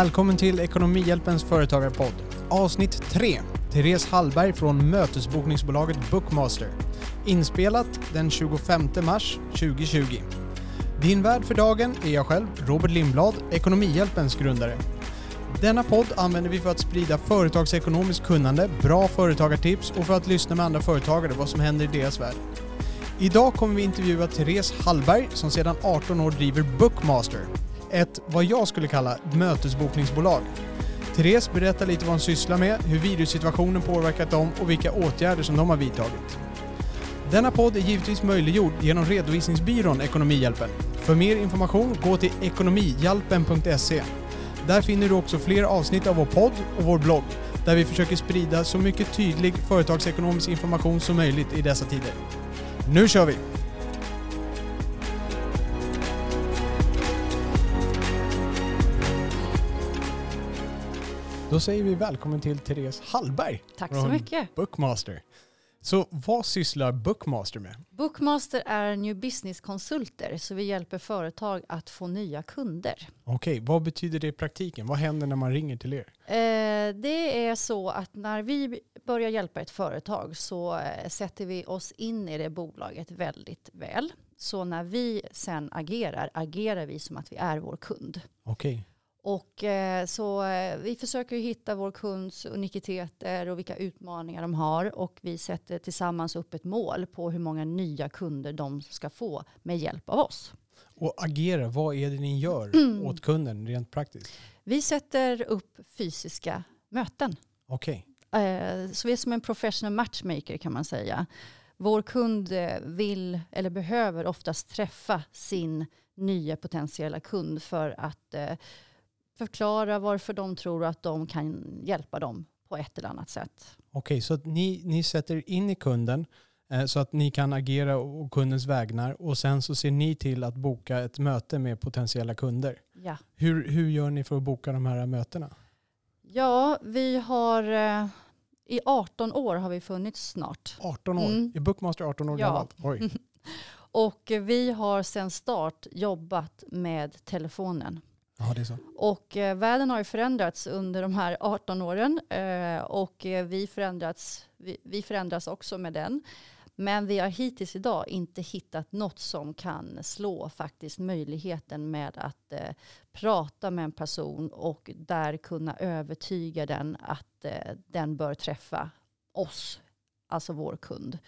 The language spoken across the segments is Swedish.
Välkommen till Ekonomihjälpens företagarpodd. Avsnitt 3. Therese Hallberg från mötesbokningsbolaget Bookmaster. Inspelat den 25 mars 2020. Din värd för dagen är jag själv, Robert Lindblad, Ekonomihjälpens grundare. Denna podd använder vi för att sprida företagsekonomiskt kunnande, bra företagartips och för att lyssna med andra företagare vad som händer i deras värld. Idag kommer vi intervjua Therese Hallberg som sedan 18 år driver Bookmaster, ett vad jag skulle kalla mötesbokningsbolag. Therese berättar lite vad hon sysslar med, hur virussituationen påverkat dem och vilka åtgärder som de har vidtagit. Denna podd är givetvis möjliggjord genom redovisningsbyrån Ekonomihjälpen. För mer information, gå till ekonomihjälpen.se. Där finner du också fler avsnitt av vår podd och vår blogg, där vi försöker sprida så mycket tydlig företagsekonomisk information som möjligt i dessa tider. Nu kör vi! Då säger vi välkommen till Therese Hallberg. Tack så mycket. Bookmaster. Så vad sysslar Bookmaster med? Bookmaster är new business-konsulter så vi hjälper företag att få nya kunder. Okej, vad betyder det i praktiken? Vad händer när man ringer till er? Eh, det är så att när vi börjar hjälpa ett företag så eh, sätter vi oss in i det bolaget väldigt väl. Så när vi sen agerar, agerar vi som att vi är vår kund. Okej, Och eh, så eh, vi försöker hitta vår kunds unikiteter och vilka utmaningar de har och vi sätter tillsammans upp ett mål på hur många nya kunder de ska få med hjälp av oss. och agera, vad är det ni gör Mm. åt kunden rent praktiskt? Vi sätter upp fysiska möten. Okej, Eh, Så vi är som en professional matchmaker kan man säga. Vår kund vill eller behöver oftast träffa sin nya potentiella kund för att förklara varför de tror att de kan hjälpa dem på ett eller annat sätt. Okej, så att ni, ni sätter in i kunden eh, så att ni kan agera å kundens vägnar och sen så ser ni till att boka ett möte med potentiella kunder. Ja, Hur, hur gör ni för att boka de här mötena? ja vi har eh, i 18 år har vi funnits snart. 18 år? Mm. Är Bookmaster 18 år Ja. gammalt? Oj. Och eh, vi har sedan start jobbat med telefonen. Ja, det är så. Och eh, världen har ju förändrats under de här 18 åren eh, och eh, vi, förändrats, vi, vi förändras också med den. Men vi har hittills idag inte hittat något som kan slå faktiskt möjligheten med att eh, prata med en person och där kunna övertyga den att eh, den bör träffa oss, alltså vår kund.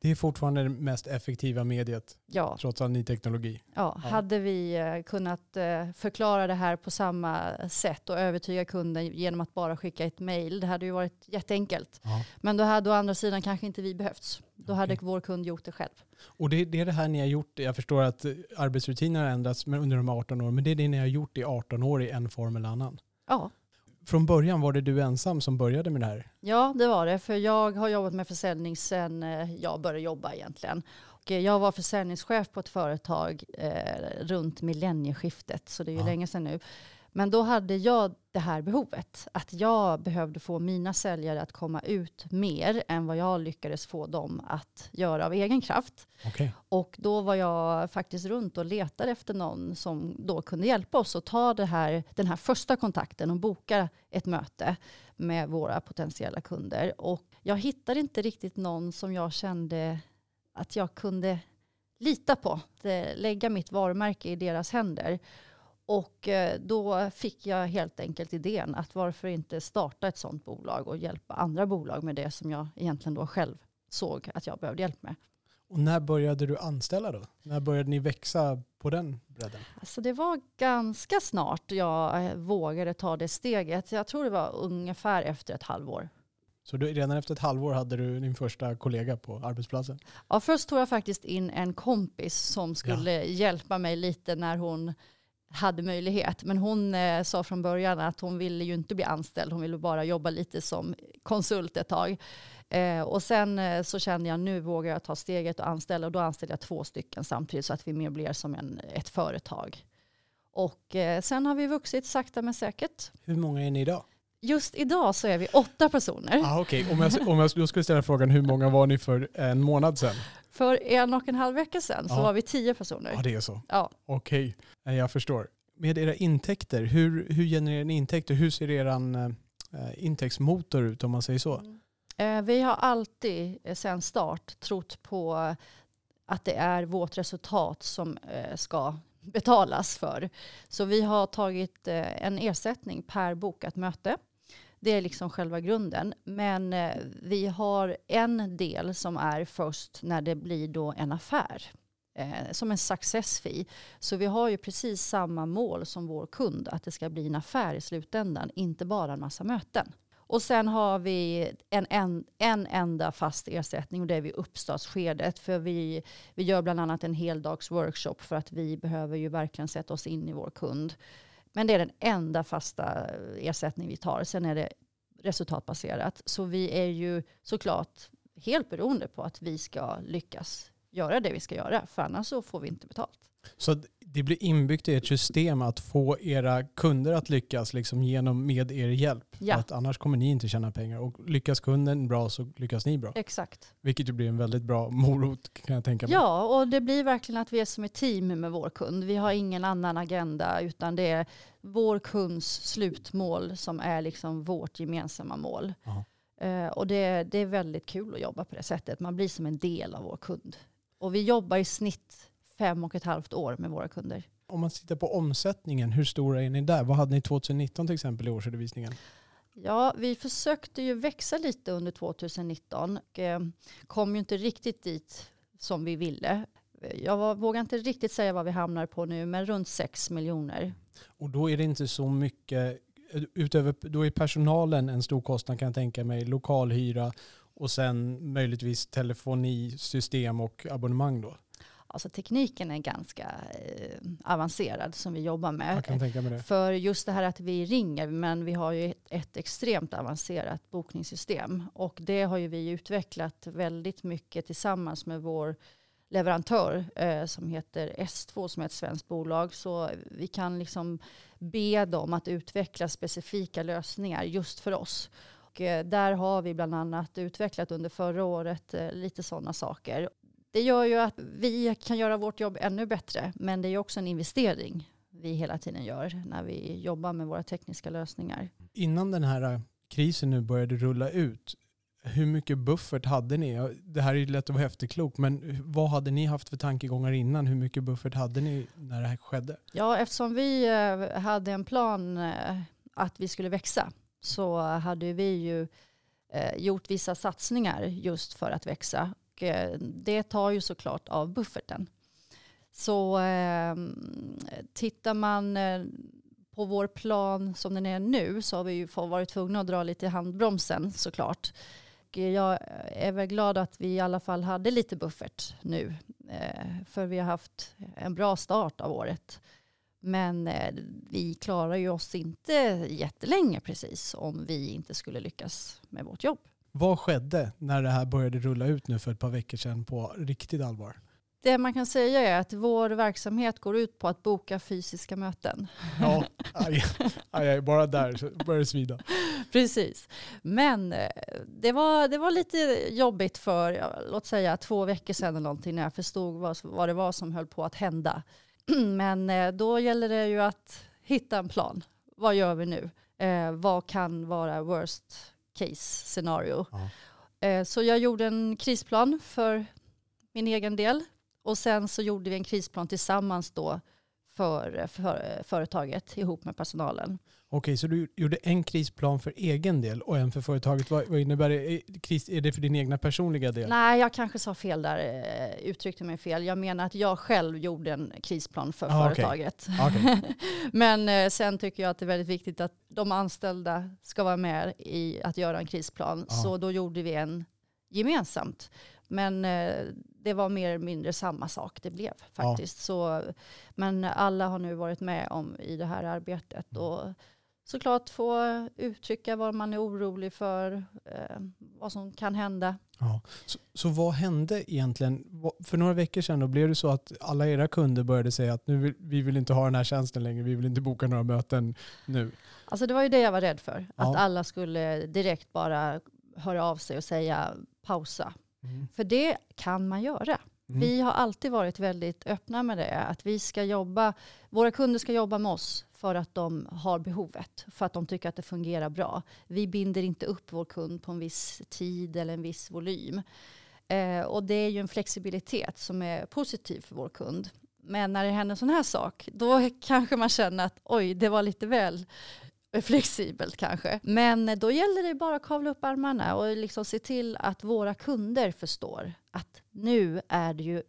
Det är fortfarande det mest effektiva mediet Ja, trots all ny teknologi. Ja, Ja. hade vi eh, kunnat eh, förklara det här på samma sätt och övertyga kunden genom att bara skicka ett mejl, det hade ju varit jätteenkelt. Ja. Men då hade å andra sidan kanske inte vi behövts. Då hade Okej. vår kund gjort det själv. Och det, det är det här ni har gjort. Jag förstår att eh, arbetsrutiner har ändrats under de här 18 åren, men det är det ni har gjort i 18 år i en form eller annan. Ja. Från början var det du ensam som började med det här. ja, det var det. För jag har jobbat med försäljning sedan eh, jag började jobba egentligen. Och eh, jag var försäljningschef på ett företag eh, runt millennieskiftet, så det är ju Ja. länge sedan nu. Men då hade jag det här behovet, att jag behövde få mina säljare att komma ut mer än vad jag lyckades få dem att göra av egen kraft. Okej. Och då var jag faktiskt runt och letade efter någon som då kunde hjälpa oss att ta här, den här första kontakten och boka ett möte med våra potentiella kunder. Och jag hittade inte riktigt någon som jag kände att jag kunde lita på, att eh, lägga mitt varumärke i deras händer. Och eh, då fick jag helt enkelt idén att varför inte starta ett sådant bolag och hjälpa andra bolag med det som jag egentligen då själv såg att jag behövde hjälp med. Och när började du anställa då? När började ni växa på den bredden? Alltså det var ganska snart jag eh, vågade ta det steget. Jag tror det var ungefär efter ett halvår. Så du, redan efter ett halvår hade du din första kollega på arbetsplatsen? Ja, först tog jag faktiskt in en kompis som skulle hjälpa mig lite när hon hade möjlighet. Men hon eh, sa från början att hon ville ju inte bli anställd. Hon ville bara jobba lite som konsult ett tag. Eh, och sen eh, så kände jag nu vågar jag ta steget och anställa. Och då anställde jag två stycken samtidigt så att vi mer blir som en, ett företag. Och eh, sen har vi vuxit sakta men säkert. Hur många är ni idag? Just idag så är vi åtta personer. Ah, Okej, om, jag, om jag då skulle ställa frågan hur många var ni för en månad sedan? För en och en halv vecka sedan så Ja. var vi tio personer. Ja, det är så. Ja. Okej, eh, jag förstår. med era intäkter, hur, hur genererar ni intäkter? Hur ser er eh, intäktsmotor ut om man säger så? Mm. Eh, vi har alltid eh, sedan start trott på att det är vårt resultat som eh, ska betalas för. Så vi har tagit en ersättning per bokat möte. Det är liksom själva grunden. Men eh, vi har en del som är först när det blir då en affär. Eh, som en success fee. Så vi har ju precis samma mål som vår kund, att det ska bli en affär i slutändan, inte bara en massa möten. Och sen har vi en, en, en enda fast ersättning och det är vid uppstartsskedet. För vi, vi gör bland annat en heldags workshop för att vi behöver ju verkligen sätta oss in i vår kund. Men det är den enda fasta ersättning vi tar. Sen är det resultatbaserat. Så vi är ju såklart helt beroende på att vi ska lyckas göra det vi ska göra. För annars så får vi inte betalt. Så det blir inbyggt i ert system att få era kunder att lyckas liksom genom med er hjälp. Ja. Att annars kommer ni inte tjäna pengar. Och lyckas kunden bra så lyckas ni bra. Exakt. Vilket ju blir en väldigt bra morot kan jag tänka mig. Ja, och det blir verkligen att vi är som ett team med vår kund. Vi har ingen annan agenda utan det är vår kunds slutmål som är liksom vårt gemensamma mål. Uh, och det, det är väldigt kul att jobba på det sättet. Man blir som en del av vår kund. Och vi jobbar i snitt fem och ett halvt år med våra kunder. Om man tittar på omsättningen, hur stora är ni där? Vad hade ni 2019 till exempel i årsredovisningen? Ja, vi försökte ju växa lite under 2019 och eh, kom ju inte riktigt dit som vi ville. Jag vågar inte riktigt säga vad vi hamnar på nu, men runt 6 miljoner. Och då är det inte så mycket, utöver, då är personalen en stor kostnad kan jag tänka mig, lokalhyra och sen möjligtvis telefonisystem och abonnemang då? Alltså tekniken är ganska eh, avancerad som vi jobbar med. För just det här att vi ringer, men vi har ju ett, ett, extremt avancerat bokningssystem. Och det har ju vi utvecklat väldigt mycket tillsammans med vår leverantör eh, som heter S2 som är ett svenskt bolag. Så vi kan liksom be dem att utveckla specifika lösningar just för oss. Och eh, där har vi bland annat utvecklat under förra året eh, lite sådana saker det gör ju att vi kan göra vårt jobb ännu bättre. Men det är också en investering vi hela tiden gör när vi jobbar med våra tekniska lösningar. Innan den här äh, krisen nu började rulla ut, hur mycket buffert hade ni? Det här är ju lätt att vara efterklok, men vad hade ni haft för tankegångar innan? Hur mycket buffert hade ni när det här skedde? Ja, eftersom vi äh, hade en plan äh, att vi skulle växa så hade vi ju gjort vissa satsningar just för att växa. Eh, det tar ju såklart av bufferten. Så eh, tittar man eh, på vår plan som den är nu så har vi ju varit tvungna att dra lite i handbromsen såklart. Jag är väl glad att vi i alla fall hade lite buffert nu. Eh, för vi har haft en bra start av året. Men vi klarar ju oss inte jättelänge precis om vi inte skulle lyckas med vårt jobb. Vad skedde när det här började rulla ut nu för ett par veckor sedan på riktigt allvar? Det man kan säga är att vår verksamhet går ut på att boka fysiska möten. Ja, aj, aj, aj, bara där börjar det svida. Precis. Men eh, det var, det var lite jobbigt för, låt säga två veckor sedan eller någonting när jag förstod vad, vad det var som höll på att hända. Men eh, då gäller det ju att hitta en plan. Vad gör vi nu? Eh, vad kan vara worst case scenario. Ja. Eh, så jag gjorde en krisplan för min egen del. Och sen så gjorde vi en krisplan tillsammans då för, för företaget ihop med personalen. Okej, så du gjorde en krisplan för egen del och en för företaget. Vad, vad innebär det? Är det för din egna personliga del? Nej, jag kanske sa fel där, eh, uttryckte mig fel. Jag menar att jag själv gjorde en krisplan för ah, företaget. Okay. Okay. Men eh, sen tycker jag att det är väldigt viktigt att de anställda ska vara med i att göra en krisplan. Ah. Så då gjorde vi en gemensamt. Men eh, det var mer eller mindre samma sak det blev faktiskt. Ja. Så, men alla har nu varit med om i det här arbetet. Mm. Och såklart få uttrycka vad man är orolig för, eh, vad som kan hända. Ja. Så, så, vad hände egentligen? För några veckor sedan då blev det så att alla era kunder började säga att nu vill, vi vill inte ha den här tjänsten längre, vi vill inte boka några möten nu. Alltså det var ju det jag var rädd för, ja. att alla skulle direkt bara höra av sig och säga pausa. Mm. För det kan man göra. Mm. Vi har alltid varit väldigt öppna med det. Att vi ska jobba, våra kunder ska jobba med oss för att de har behovet, för att de tycker att det fungerar bra. Vi binder inte upp vår kund på en viss tid eller en viss volym. Eh, och det är ju en flexibilitet som är positiv för vår kund. Men när det händer en sån här sak, då kanske man känner att oj, det var lite väl flexibelt kanske. Men då gäller det bara att kavla upp armarna och liksom se till att våra kunder förstår att nu är det ju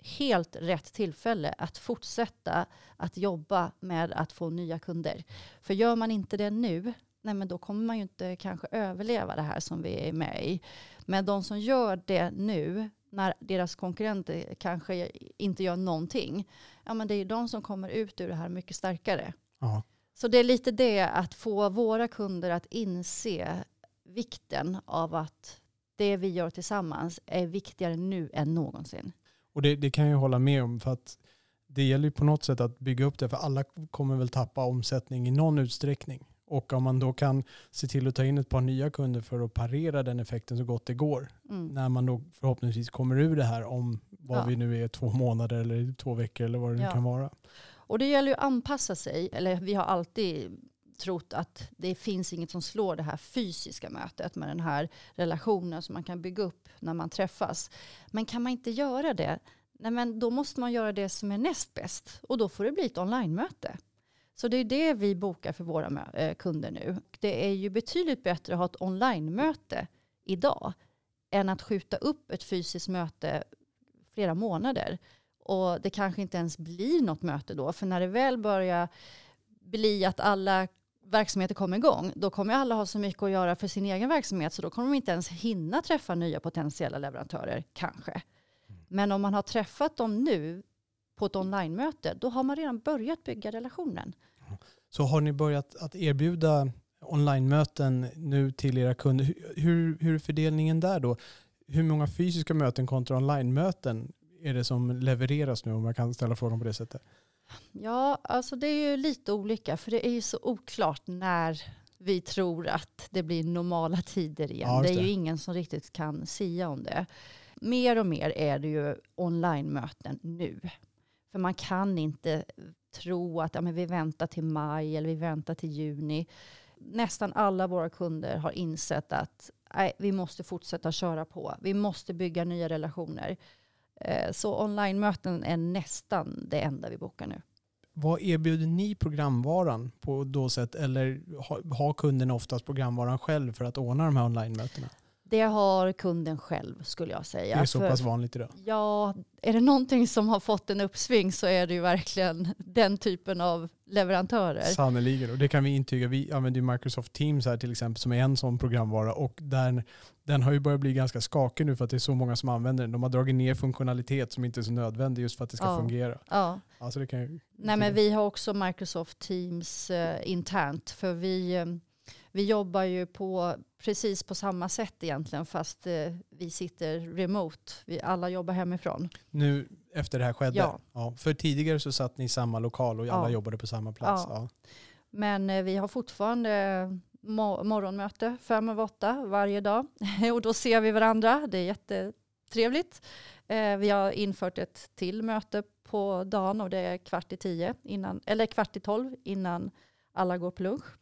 helt rätt tillfälle att fortsätta att jobba med att få nya kunder. För gör man inte det nu, nej men då kommer man ju inte kanske överleva det här som vi är med i. Men de som gör det nu, när deras konkurrenter kanske inte gör någonting, ja men det är de som kommer ut ur det här mycket starkare. Ja. Så det är lite det att få våra kunder att inse vikten av att det vi gör tillsammans är viktigare nu än någonsin. Och det, det kan jag hålla med om för att det gäller ju på något sätt att bygga upp det för alla kommer väl tappa omsättning i någon utsträckning. Och om man då kan se till att ta in ett par nya kunder för att parera den effekten så gott det går. Mm. När man då förhoppningsvis kommer ur det här om vad ja. vi nu är två månader eller två veckor eller vad det nu ja. kan vara. Och det gäller ju att anpassa sig. Eller vi har alltid trott att det finns inget som slår det här fysiska mötet med den här relationen som man kan bygga upp när man träffas. Men kan man inte göra det, nej men då måste man göra det som är näst bäst. Och då får det bli ett online-möte. Så det är det vi bokar för våra eh, kunder nu. Det är ju betydligt bättre att ha ett online-möte idag än att skjuta upp ett fysiskt möte flera månader. Och det kanske inte ens blir något möte då. För när det väl börjar bli att alla verksamheter kommer igång, då kommer alla ha så mycket att göra för sin egen verksamhet, så då kommer de inte ens hinna träffa nya potentiella leverantörer, kanske. Mm. Men om man har träffat dem nu på ett online-möte, då har man redan börjat bygga relationen. Så har ni börjat att erbjuda online-möten nu till era kunder? Hur, hur är fördelningen där då? Hur många fysiska möten kontra online-möten är det som levereras nu om jag kan ställa frågan på det sättet? Ja, alltså det är ju lite olika för det är ju så oklart när vi tror att det blir normala tider igen. Ja, det. det är ju ingen som riktigt kan sia om det. Mer och mer är det ju online-möten nu. För man kan inte tro att ja, men vi väntar till maj eller vi väntar till juni. Nästan alla våra kunder har insett att nej, vi måste fortsätta köra på. Vi måste bygga nya relationer. Eh, så online-möten är nästan det enda vi bokar nu. Vad erbjuder ni programvaran på då sätt? Eller har kunden oftast programvaran själv för att ordna de här online-mötena? Det har kunden själv skulle jag säga. Det är så För, pass vanligt idag? Ja, är det någonting som har fått en uppsving så är det ju verkligen den typen av leverantörer. Sannerligen, och det kan vi intyga. Vi använder Microsoft Teams här till exempel som är en sån programvara och där, den har ju börjat bli ganska skakig nu för att det är så många som använder den. De har dragit ner funktionalitet som inte är så nödvändig just för att det ska ja. fungera. Ja. Alltså det kan Nej, men vi har också Microsoft Teams uh, internt för vi um, vi jobbar ju på precis på samma sätt egentligen fast eh, vi sitter remote. Vi alla jobbar hemifrån. Nu efter det här skedde? Ja. ja för tidigare så satt ni i samma lokal och alla ja. jobbade på samma plats? Ja. Men eh, vi har fortfarande morgonmöte fem över åtta varje dag och då ser vi varandra. Det är jättetrevligt. Eh, vi har infört ett till möte på dagen och det är kvart i tio innan, eller kvart i tolv innan alla går på lunch.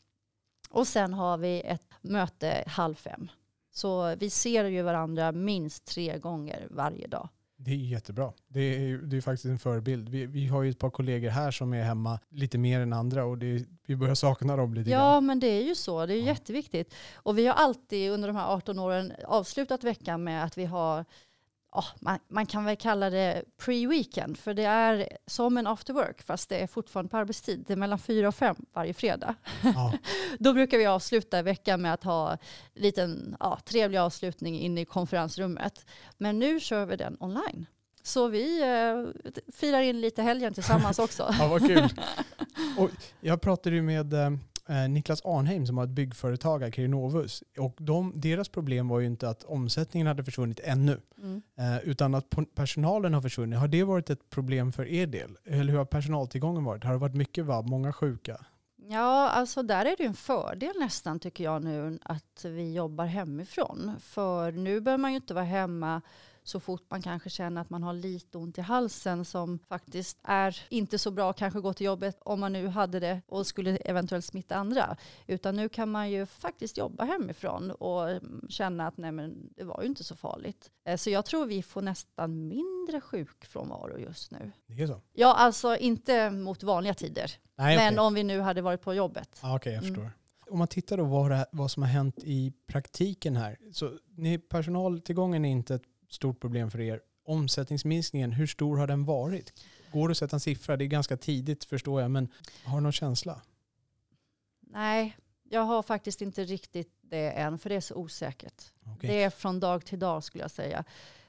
Och sen har vi ett möte halv fem. Så vi ser ju varandra minst tre gånger varje dag. Det är jättebra. Det är, det är faktiskt en förebild. Vi, vi har ju ett par kollegor här som är hemma lite mer än andra och det, vi börjar sakna dem lite Ja, grann. men det är ju så. Det är ja. jätteviktigt. Och vi har alltid under de här 18 åren avslutat veckan med att vi har oh, man, man, kan väl kalla det pre-weekend, för det är som en after work, fast det är fortfarande på arbetstid. Det är mellan fyra och fem varje fredag. Ja. Då brukar vi avsluta veckan med att ha en liten ja, trevlig avslutning inne i konferensrummet. Men nu kör vi den online. Så vi eh, firar in lite helgen tillsammans också. ja, vad kul. Och jag pratade ju med eh, Niklas Arnheim som har ett byggföretag, Akrinovus. Och de, deras problem var ju inte att omsättningen hade försvunnit ännu, mm. eh, utan att personalen har försvunnit. Har det varit ett problem för er del? Eller hur har personaltillgången varit? Har det varit mycket vab, många sjuka? Ja, alltså där är det en fördel nästan tycker jag nu att vi jobbar hemifrån. För nu behöver man ju inte vara hemma så fort man kanske känner att man har lite ont i halsen som faktiskt är inte så bra kanske gå till jobbet om man nu hade det och skulle eventuellt smitta andra. Utan nu kan man ju faktiskt jobba hemifrån och mm, känna att nej men det var ju inte så farligt. Eh, så jag tror vi får nästan mindre sjukfrånvaro just nu. Det är så? Ja, alltså inte mot vanliga tider. Nej, men okej. om vi nu hade varit på jobbet. Ja, Okej, jag Mm. förstår. Om man tittar då vad, det, vad som har hänt i praktiken här. Så personaltillgången är inte ett stort problem för er. Omsättningsminskningen, hur stor har den varit? Går det att sätta en siffra? Det är ganska tidigt förstår jag, men har du någon känsla? Nej, jag har faktiskt inte riktigt det än, för det är så osäkert. Okej. Det är från dag till dag skulle jag säga.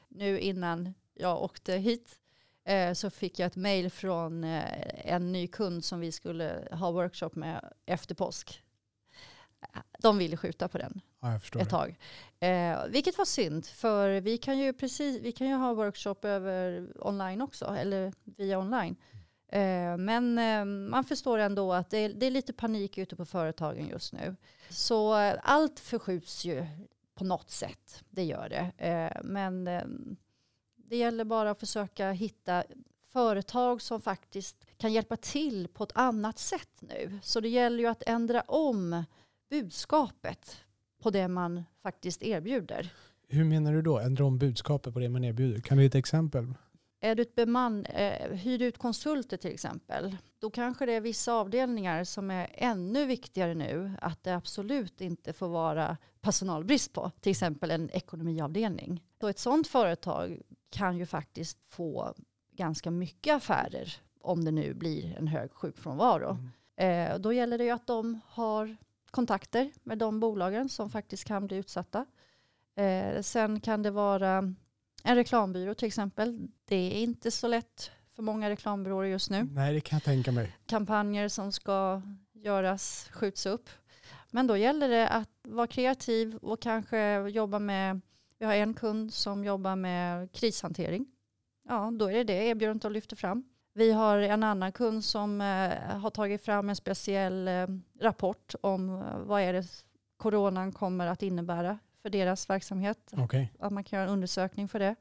Nu innan jag åkte hit eh, så fick jag ett mejl från eh, en ny kund som vi skulle ha workshop med efter påsk. De ville skjuta på den Ja, ett tag. Eh, vilket var synd, för vi kan ju, precis, vi kan ju ha workshop över online också, eller via online. Eh, men eh, man förstår ändå att det är, det är lite panik ute på företagen just nu. Så eh, allt förskjuts ju på något sätt, det gör det. Eh, men eh, det gäller bara att försöka hitta företag som faktiskt kan hjälpa till på ett annat sätt nu. Så det gäller ju att ändra om budskapet på det man faktiskt erbjuder. Hur menar du då? Ändra om budskapet på det man erbjuder? Kan du ge ett exempel? Är du ett beman, eh, hyr du ut konsulter till exempel, då kanske det är vissa avdelningar som är ännu viktigare nu att det absolut inte får vara personalbrist på, till exempel en ekonomiavdelning. Så ett sådant företag kan ju faktiskt få ganska mycket affärer om det nu blir en hög sjukfrånvaro. Mm. Eh, då gäller det ju att de har kontakter med de bolagen som faktiskt kan bli utsatta. Eh, sen kan det vara en reklambyrå till exempel. Det är inte så lätt för många reklambyråer just nu. Nej, det kan jag tänka mig. Kampanjer som ska göras skjuts upp. Men då gäller det att vara kreativ och kanske jobba med, vi har en kund som jobbar med krishantering. Ja, då är det det erbjudandet de lyfter fram. Vi har en annan kund som eh, har tagit fram en speciell eh, rapport om eh, vad är det coronan kommer att innebära för deras verksamhet. Okej. Att man kan göra en undersökning för det.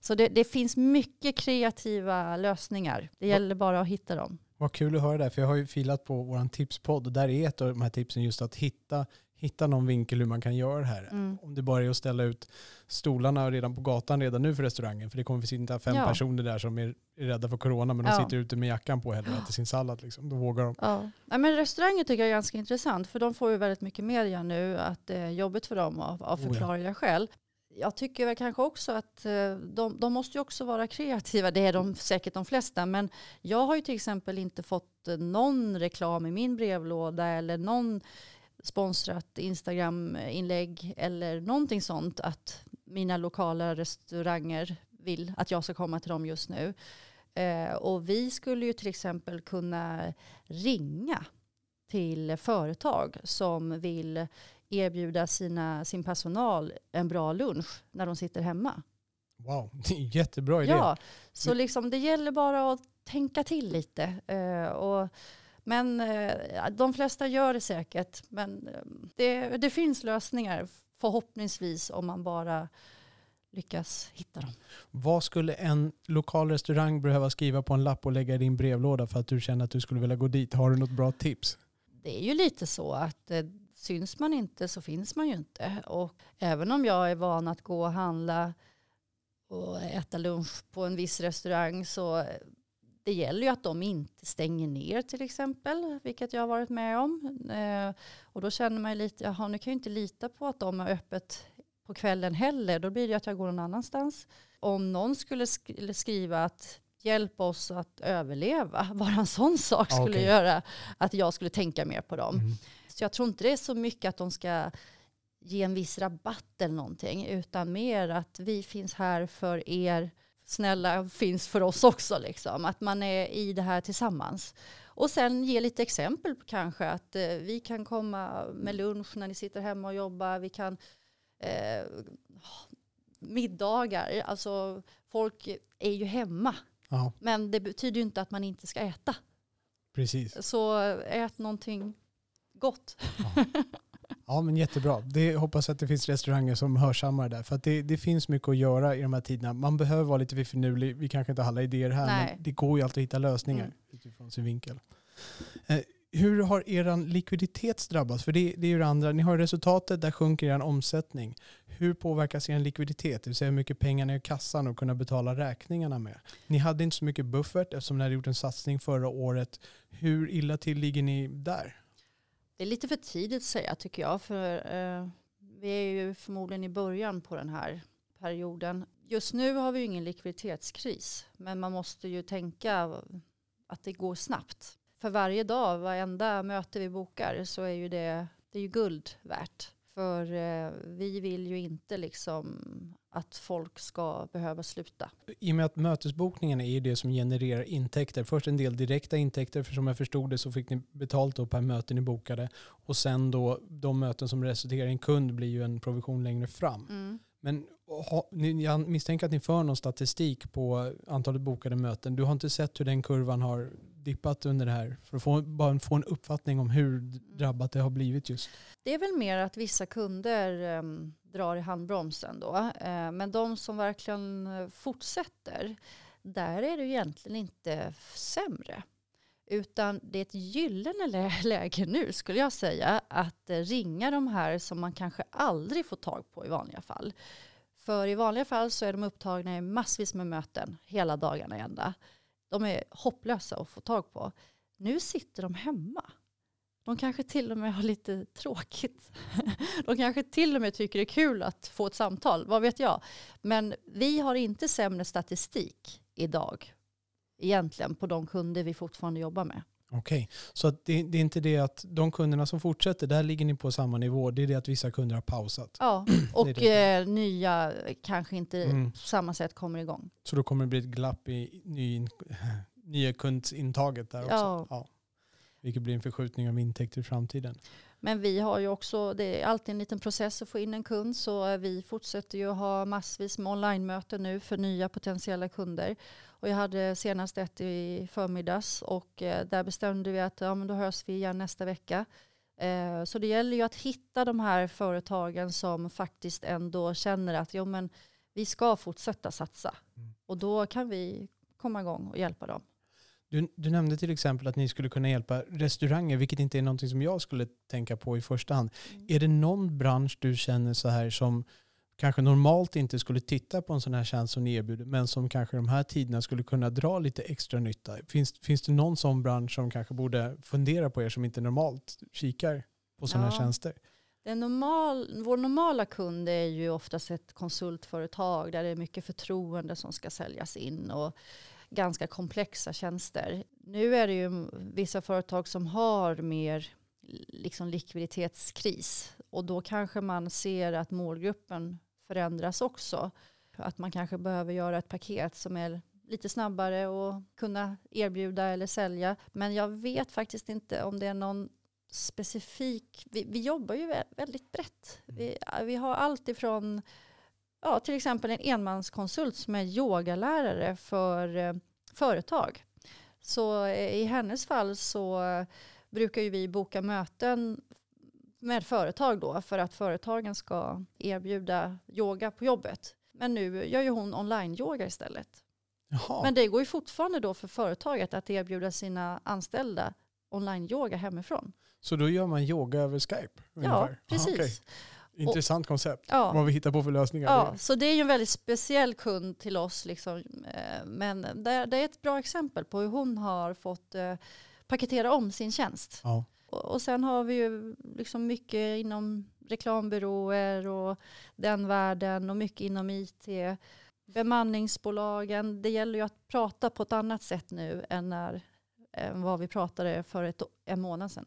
Så det, det finns mycket kreativa lösningar. Det gäller bara att hitta dem. Vad kul att höra det, för jag har ju filat på vår tipspodd och där är ett av de här tipsen just att hitta, hitta någon vinkel hur man kan göra det här. Mm. Om det bara är att ställa ut stolarna redan på gatan redan nu för restaurangen, för det kommer sitta fem Ja. personer där som är rädda för corona men de Ja. sitter ute med jackan på hellre och äter sin sallad. Liksom. Då vågar de. Ja. Nej, men restauranger tycker jag är ganska intressant för de får ju väldigt mycket media nu att det är jobbigt för dem av, av Oh ja. förklarliga skäl. Jag tycker väl kanske också att eh, de, de måste ju också vara kreativa. Det är de säkert de flesta. Men jag har ju till exempel inte fått eh, någon reklam i min brevlåda eller någon sponsrat Instagram-inlägg eller någonting sånt att mina lokala restauranger vill att jag ska komma till dem just nu. Eh, och vi skulle ju till exempel kunna ringa till företag som vill erbjuda sina, sin personal en bra lunch när de sitter hemma. Wow, det är en jättebra idé. Ja, så liksom det gäller bara att tänka till lite. Eh, och, men eh, de flesta gör det säkert. Men eh, det, det finns lösningar förhoppningsvis om man bara lyckas hitta dem. Vad skulle en lokal restaurang behöva skriva på en lapp och lägga i din brevlåda för att du känner att du skulle vilja gå dit? Har du något bra tips? det är ju lite så att eh, syns man inte så finns man ju inte. Och även om jag är van att gå och handla och äta lunch på en viss restaurang så eh, det gäller ju att de inte stänger ner till exempel, vilket jag har varit med om. Eh, och då känner man ju lite, jaha nu kan jag ju inte lita på att de har öppet på kvällen heller, då blir det att jag går någon annanstans. Om någon skulle sk- skriva att hjälp oss att överleva, bara en sån sak skulle okej. göra att jag skulle tänka mer på dem. Mm. Så jag tror inte det är så mycket att de ska ge en viss rabatt eller någonting, utan mer att vi finns här för er, snälla finns för oss också, liksom. att man är i det här tillsammans. Och sen ge lite exempel kanske att eh, vi kan komma med lunch när ni sitter hemma och jobbar, vi kan eh, middagar, alltså folk är ju hemma, Ja, men det betyder ju inte att man inte ska äta. precis. Så ät någonting gott. Ja, men jättebra. Det hoppas att det finns restauranger som hörsammar där. För att det, det finns mycket att göra i de här tiderna. Man behöver vara lite finurlig. Vi kanske inte har alla idéer här, Nej. men det går ju alltid att hitta lösningar Mm. utifrån sin vinkel. Eh, hur har er likviditet drabbats? För det, det är ju det andra. Ni har resultatet, där sjunker er omsättning. Hur påverkas er likviditet? Det vill säga hur mycket pengar ni har i kassan och kunna betala räkningarna med. Ni hade inte så mycket buffert eftersom ni hade gjort en satsning förra året. Hur illa till ligger ni där? Det är lite för tidigt att säga tycker jag. För eh, vi är ju förmodligen i början på den här perioden. Just nu har vi ju ingen likviditetskris. Men man måste ju tänka att det går snabbt. För varje dag, varenda möte vi bokar så är ju det, det är ju guld värt. För eh, vi vill ju inte liksom att folk ska behöva sluta. I och med att mötesbokningen är det som genererar intäkter. Först en del direkta intäkter, för som jag förstod det så fick ni betalt då per möte ni bokade. Och sen då de möten som resulterar i en kund blir ju en provision längre fram. Mm. Men ha, ni, jag misstänker att ni för någon statistik på antalet bokade möten. Du har inte sett hur den kurvan har dippat under det här? För att få, bara få en uppfattning om hur drabbat det har blivit just. Det är väl mer att vissa kunder um, drar i handbromsen då. Eh, men de som verkligen eh, fortsätter, där är det egentligen inte sämre. Utan det är ett gyllene lä läge nu skulle jag säga att eh, ringa de här som man kanske aldrig får tag på i vanliga fall. För i vanliga fall så är de upptagna i massvis med möten hela dagarna ända. De är hopplösa att få tag på. Nu sitter de hemma. De kanske till och med har lite tråkigt. De kanske till och med tycker det är kul att få ett samtal, vad vet jag. Men vi har inte sämre statistik idag egentligen på de kunder vi fortfarande jobbar med. Okej, så det, det är inte det att de kunderna som fortsätter, där ligger ni på samma nivå. Det är det att vissa kunder har pausat. Ja, och det. eh, nya kanske inte Mm. på samma sätt kommer igång. Så då kommer det bli ett glapp i ny, nya kundintaget där också. Ja. Ja. Vilket blir en förskjutning av intäkter i framtiden. Men vi har ju också, det är alltid en liten process att få in en kund så vi fortsätter ju ha massvis med online-möten nu för nya potentiella kunder. Och jag hade senast ett i förmiddags och eh, där bestämde vi att ja, men då hörs vi igen nästa vecka. Eh, Så det gäller ju att hitta de här företagen som faktiskt ändå känner att jo, men vi ska fortsätta satsa. Mm. Och då kan vi komma igång och hjälpa dem. Du, du nämnde till exempel att ni skulle kunna hjälpa restauranger, vilket inte är någonting som jag skulle tänka på i första hand. Är det någon bransch du känner så här som kanske normalt inte skulle titta på en sån här tjänst som ni erbjuder, men som kanske de här tiderna skulle kunna dra lite extra nytta? Finns, finns det någon sån bransch som kanske borde fundera på er som inte normalt kikar på sådana här Ja. tjänster? Det normal, vår normala kund är ju oftast ett konsultföretag där det är mycket förtroende som ska säljas in och ganska komplexa tjänster. Nu är det ju vissa företag som har mer liksom likviditetskris och då kanske man ser att målgruppen förändras också. Att man kanske behöver göra ett paket som är lite snabbare och kunna erbjuda eller sälja. Men jag vet faktiskt inte om det är någon specifik, vi, vi jobbar ju väldigt brett. Vi, vi har allt ifrån ja, till exempel en enmanskonsult som är yogalärare för eh, företag. Så eh, i hennes fall så brukar ju vi boka möten med företag då för att företagen ska erbjuda yoga på jobbet. Men nu gör ju hon online-yoga istället. Jaha. Men det går ju fortfarande då för företaget att erbjuda sina anställda online-yoga hemifrån. Så då gör man yoga över Skype? Ja, ungefär? Aha, precis. Intressant koncept. Ja. Vad vi hittar på för lösningar. Ja, så det är ju en väldigt speciell kund till oss. Liksom. eh, Men det, det är ett bra exempel på hur hon har fått eh, paketera om sin tjänst. Ja. Och, och sen har vi ju liksom mycket inom reklambyråer och den världen och mycket inom IT. Bemanningsbolagen, det gäller ju att prata på ett annat sätt nu än när, än vad vi pratade för ett, en månad sedan.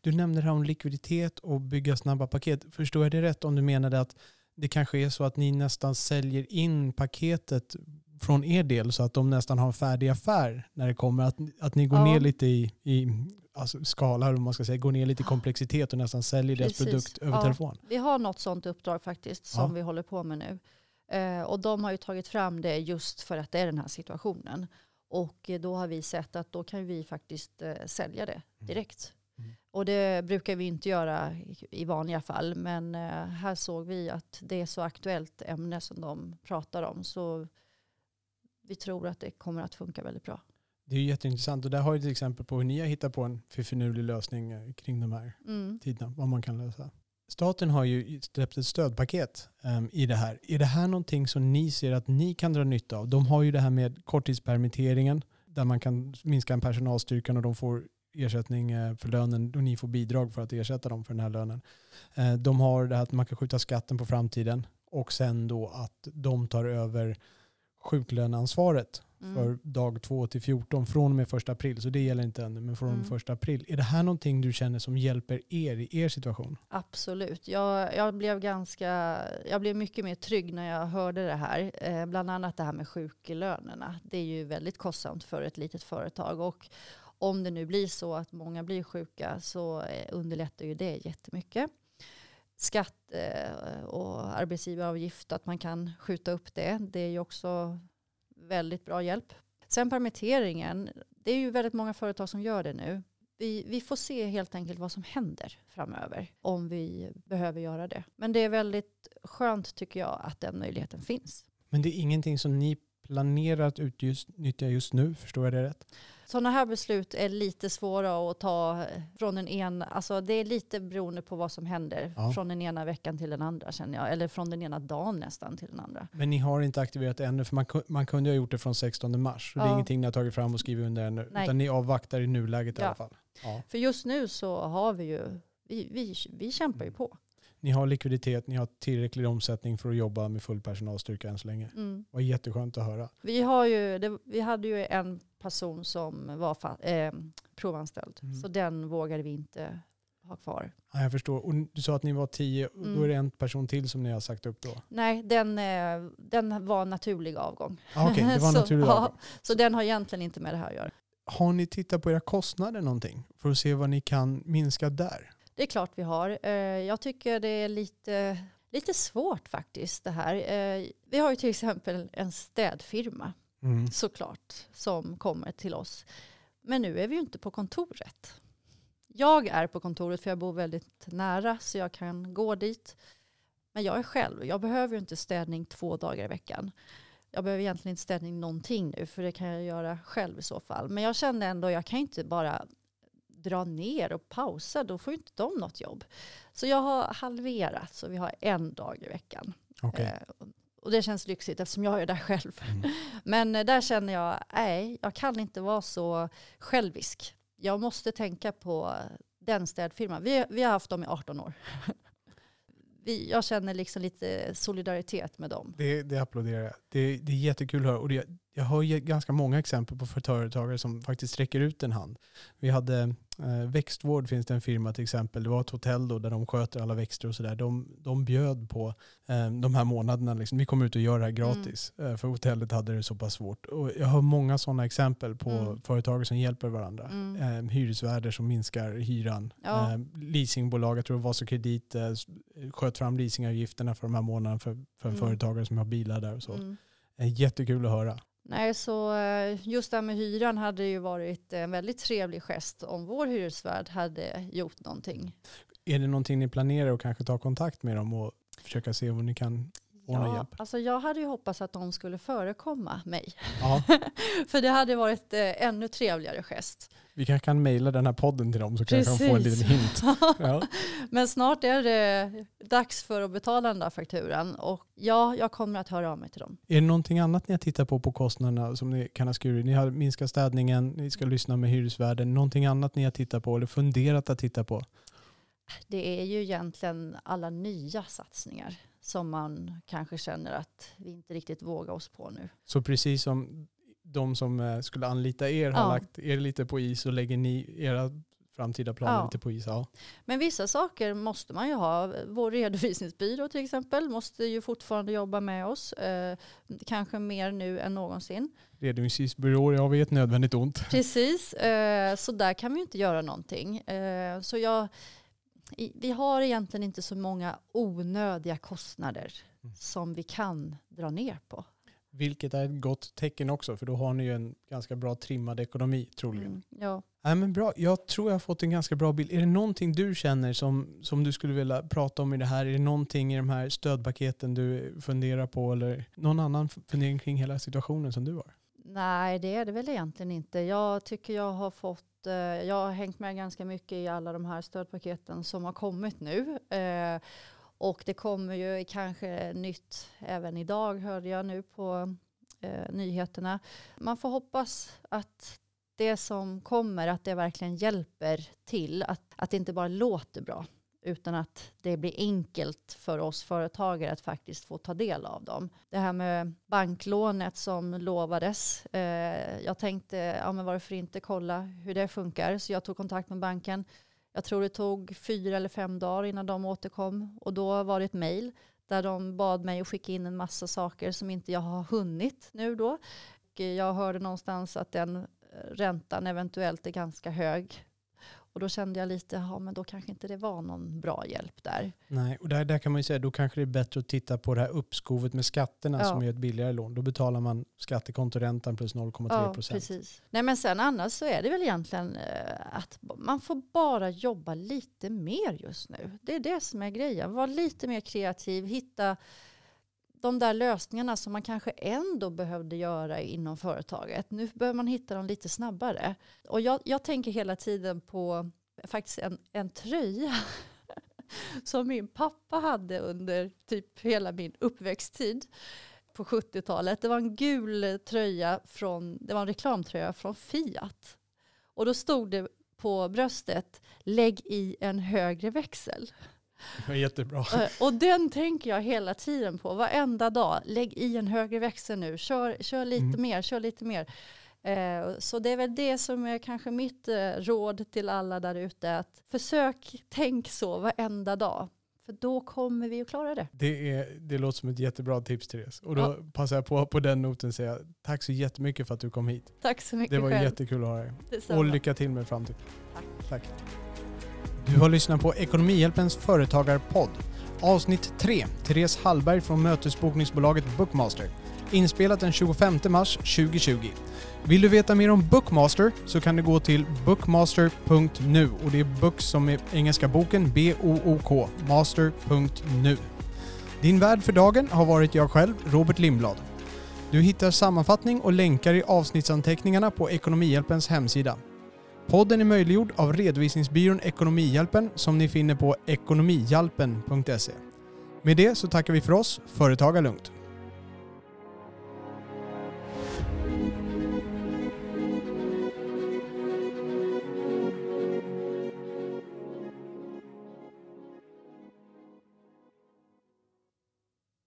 Du nämnde det här om likviditet och bygga snabba paket. Förstår jag det rätt om du menade att det kanske är så att ni nästan säljer in paketet från er del så att de nästan har en färdig affär när det kommer? Att, att ni går Ja. ner lite i, i alltså skala, eller vad man ska säga, går ner lite i komplexitet och nästan säljer deras Precis. produkt över Ja. telefon? Vi har något sånt uppdrag faktiskt som Ja. vi håller på med nu. Eh, och de har ju tagit fram det just för att det är den här situationen. Och då har vi sett att då kan vi faktiskt eh, sälja det direkt. Mm. Och det brukar vi inte göra i- i vanliga fall. Men eh, här såg vi att det är så aktuellt ämne som de pratar om. Så vi tror att det kommer att funka väldigt bra. Det är jätteintressant och där har ju till exempel på hur ni har hittat på en finurlig lösning eh, kring de här Mm. tiderna, vad man kan lösa. Staten har ju släppt ett stödpaket um, i det här. Är det här någonting som ni ser att ni kan dra nytta av? De har ju det här med korttidspermitteringen där man kan minska en personalstyrkan och de får ersättning eh, för lönen och ni får bidrag för att ersätta dem för den här lönen. Eh, de har det här att man kan skjuta skatten på framtiden och sen då att de tar över sjuklöneansvaret Mm. för dag 2 till 14 från och med första april. Så det gäller inte ännu, men från och med Mm. april. Är det här någonting du känner som hjälper er i er situation? Absolut. Jag, jag, blev ganska, jag blev mycket mer trygg när jag hörde det här. Eh, bland annat det här med sjuklönerna. Det är ju väldigt kostsamt för ett litet företag. Och om det nu blir så att många blir sjuka så eh, underlättar ju det jättemycket. Skatt eh, och arbetsgivaravgift, att man kan skjuta upp det. Det är ju också väldigt bra hjälp. Sen permitteringen, det är ju väldigt många företag som gör det nu. Vi, vi får se helt enkelt vad som händer framöver om vi behöver göra det. Men det är väldigt skönt tycker jag att den möjligheten finns. Men det är ingenting som ni planerar att utnyttja just nu, förstår jag det rätt? Sådana här beslut är lite svåra att ta från den ena, alltså det är lite beroende på vad som händer Ja. från den ena veckan till den andra känner jag, eller från den ena dagen nästan till den andra. Men ni har inte aktiverat det ännu, för man, man kunde ha gjort det från 16 mars. Så det är Ja. ingenting ni har tagit fram och skrivit under ännu, Nej. utan ni avvaktar i nuläget i Ja. alla fall. Ja. För just nu så har vi ju, vi, vi, vi kämpar ju på. Ni har likviditet, ni har tillräcklig omsättning för att jobba med full personalstyrka än så länge. Mm. Det var jätteskönt att höra. Vi, har ju, det, vi hade ju en person som var fa, eh, provanställd, Mm. så den vågade vi inte ha kvar. Ja, jag förstår. Och du sa att ni var tio, och då Mm. är det en person till som ni har sagt upp då? Nej, den, eh, den var naturlig avgång. Ah, Okej, det var Så, naturlig ja. avgång. Så den har egentligen inte med det här att göra. Har ni tittat på era kostnader någonting för att se vad ni kan minska där? Det är klart vi har. Eh, Jag tycker det är lite, lite svårt faktiskt det här. Eh, Vi har ju till exempel en städfirma Mm. såklart som kommer till oss. Men nu är vi ju inte på kontoret. Jag är på kontoret för jag bor väldigt nära så jag kan gå dit. Men jag är själv. Jag behöver ju inte städning två dagar i veckan. Jag behöver egentligen inte städning någonting nu för det kan jag göra själv i så fall. Men jag kände ändå jag kan inte bara dra ner och pausa. Då får ju inte de något jobb. Så jag har halverat så vi har en dag i veckan. Okej. Eh, och det känns lyxigt eftersom jag är där själv. Mm. Men eh, där känner jag, nej, jag kan inte vara så självisk. Jag måste tänka på den städfirman. Vi, vi har haft dem i 18 år. Vi, jag känner liksom lite solidaritet med dem. Det, det applåderar jag. Det, det är jättekul att höra. Och det, jag har ganska många exempel på företagare som faktiskt sträcker ut en hand. Vi hade växtvård finns det en firma till exempel. Det var ett hotell då där de sköter alla växter och sådär. De, de bjöd på eh, de här månaderna. Liksom. Vi kommer ut och gör det här gratis. Eh, för hotellet hade det så pass svårt. Och jag har många sådana exempel på Mm. företagare som hjälper varandra. Mm. Eh, hyresvärdar som minskar hyran. Ja. Eh, leasingbolag, jag tror så kredit, eh, sköt fram leasingavgifterna för de här månaderna för, för en Mm. företagare som har bilar där och så. Mm. Eh, Jättekul att höra. Nej, så eh, just det här med hyran hade ju varit en väldigt trevlig gest om vår hyresvärd hade gjort någonting. Är det någonting ni planerar att kanske ta kontakt med dem och försöka se om ni kan Ja, hjälp? alltså jag hade ju hoppats att de skulle förekomma mig. Ja, För det hade varit eh, ännu trevligare gest. vi kanske kan mejla den här podden till dem så kanske de får en Precis. liten hint. Ja. Men snart är det dags för att betala den där fakturan. Och ja, jag kommer att höra av mig till dem. Är det någonting annat ni har tittat på på kostnaderna som ni kan ha skurit? Ni har minskat städningen, ni ska lyssna med hyresvärden. Någonting annat ni har tittat på eller funderat att titta på? Det är ju egentligen alla nya satsningar som man kanske känner att vi inte riktigt vågar oss på nu. Så precis som de som eh, skulle anlita er har Ja. lagt er lite på is så lägger ni era framtida planer Ja. lite på is. Ja. Men vissa saker måste man ju ha. Vår redovisningsbyrå till exempel måste ju fortfarande jobba med oss. Eh, kanske mer nu än någonsin. Redovisningsbyråer, ja vi ett nödvändigt ont. Precis, eh, så där kan vi ju inte göra någonting. Eh, så jag, vi har egentligen inte så många onödiga kostnader Mm. som vi kan dra ner på. Vilket är ett gott tecken också, för då har ni ju en ganska bra trimmad ekonomi troligen. Mm, ja. Nej, men bra. Jag tror jag har fått en ganska bra bild. Är det någonting du känner som, som du skulle vilja prata om i det här? Är det någonting i de här stödpaketen du funderar på eller någon annan fundering kring hela situationen som du har? Nej, det är det väl egentligen inte. Jag tycker jag har fått, eh, jag har hängt med ganska mycket i alla de här stödpaketen som har kommit nu. Eh, och det kommer ju kanske nytt även idag hörde jag nu på eh, nyheterna. Man får hoppas att det som kommer, att det verkligen hjälper till. Att, att det inte bara låter bra, utan att det blir enkelt för oss företagare att faktiskt få ta del av dem. Det här med banklånet som lovades. Eh, jag tänkte, ja men varför inte kolla hur det funkar? Så jag tog kontakt med banken. Jag tror det tog fyra eller fem dagar innan de återkom och då var det ett mejl där de bad mig att skicka in en massa saker som inte jag har hunnit nu då. Jag hörde någonstans att den eh, räntan eventuellt är ganska hög. Och då kände jag lite, ja men då kanske inte det var någon bra hjälp där. Nej, och där, där kan man ju säga, då kanske det är bättre att titta på det här uppskovet med skatterna ja. som är ett billigare lån. Då betalar man skattekontoräntan plus 0,3 procent. Ja, precis. Nej men sen annars så är det väl egentligen eh, att man får bara jobba lite mer just nu. Det är det som är grejen. Var lite mer kreativ, hitta de där lösningarna som man kanske ändå behövde göra inom företaget. Nu behöver man hitta dem lite snabbare. Och jag, jag tänker hela tiden på faktiskt en, en tröja som min pappa hade under typ hela min uppväxttid på 70-talet. Det var en gul tröja från, det var en reklamtröja från Fiat. Och då stod det på bröstet, lägg i en högre växel. Det jättebra. Eh, och den tänker jag hela tiden på, varenda dag. Lägg i en högre växel nu, kör, kör lite mm. mer, kör lite mer. Eh, så det är väl det som är kanske mitt eh, råd till alla där ute. Att försök tänk så varenda dag. För då kommer vi att klara det. Det, är, det låter som ett jättebra tips Therese. Och då ja. passar jag på på den noten säga tack så jättemycket för att du kom hit. Tack så mycket Det var själv. jättekul att ha dig. Och lycka till med framtiden. Tack. tack. Du har lyssnat på Ekonomihjälpens företagarpodd. Avsnitt 3. Therese Hallberg från mötesbokningsbolaget Bookmaster. Inspelat den 25 mars 2020. Vill du veta mer om Bookmaster så kan du gå till bookmaster.nu och det är book som är engelska boken B-O-O-K, master.nu. Din värd för dagen har varit jag själv, Robert Lindblad. Du hittar sammanfattning och länkar i avsnittsanteckningarna på Ekonomihjälpens hemsida. Podden är möjliggjord av redovisningsbyrån Ekonomihjälpen som ni finner på ekonomihjälpen.se. Med det så tackar vi för oss, företaga lugnt.